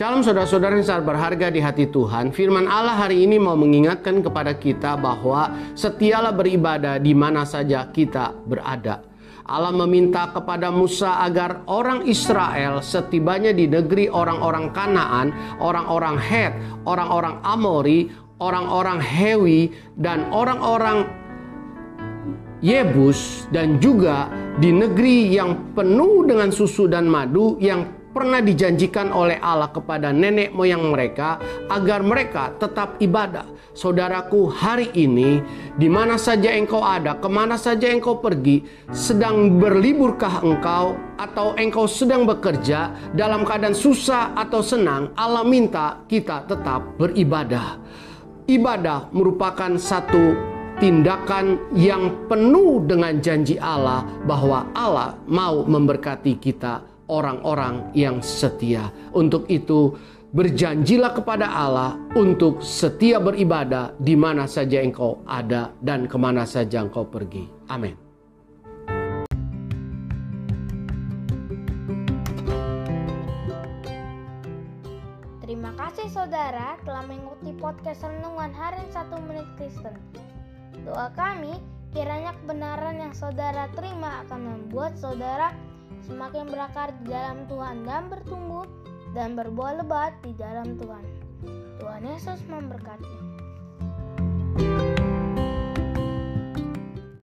Shalom saudara-saudara yang sangat berharga di hati Tuhan. Firman Allah hari ini mau mengingatkan kepada kita bahwa setialah beribadah di mana saja kita berada. Allah meminta kepada Musa agar orang Israel setibanya di negeri orang-orang Kanaan, orang-orang Het, orang-orang Amori, orang-orang Hewi, dan orang-orang Yebus, dan juga di negeri yang penuh dengan susu dan madu yang pernah dijanjikan oleh Allah kepada nenek moyang mereka agar mereka tetap ibadah. Saudaraku, hari ini di mana saja engkau ada, ke mana saja engkau pergi, sedang berliburkah engkau atau engkau sedang bekerja dalam keadaan susah atau senang, Allah minta kita tetap beribadah. Ibadah merupakan satu tindakan yang penuh dengan janji Allah bahwa Allah mau memberkati kita orang-orang yang setia. Untuk itu, berjanjilah kepada Allah untuk setia beribadah di mana saja engkau ada dan ke mana saja engkau pergi. Amin. Terima kasih saudara telah mengikuti podcast Renungan Harian 1 Menit Kristen. Doa kami kiranya kebenaran yang saudara terima akan membuat saudara semakin berakar di dalam Tuhan dan bertumbuh dan berbuah lebat di dalam Tuhan. Tuhan Yesus memberkati.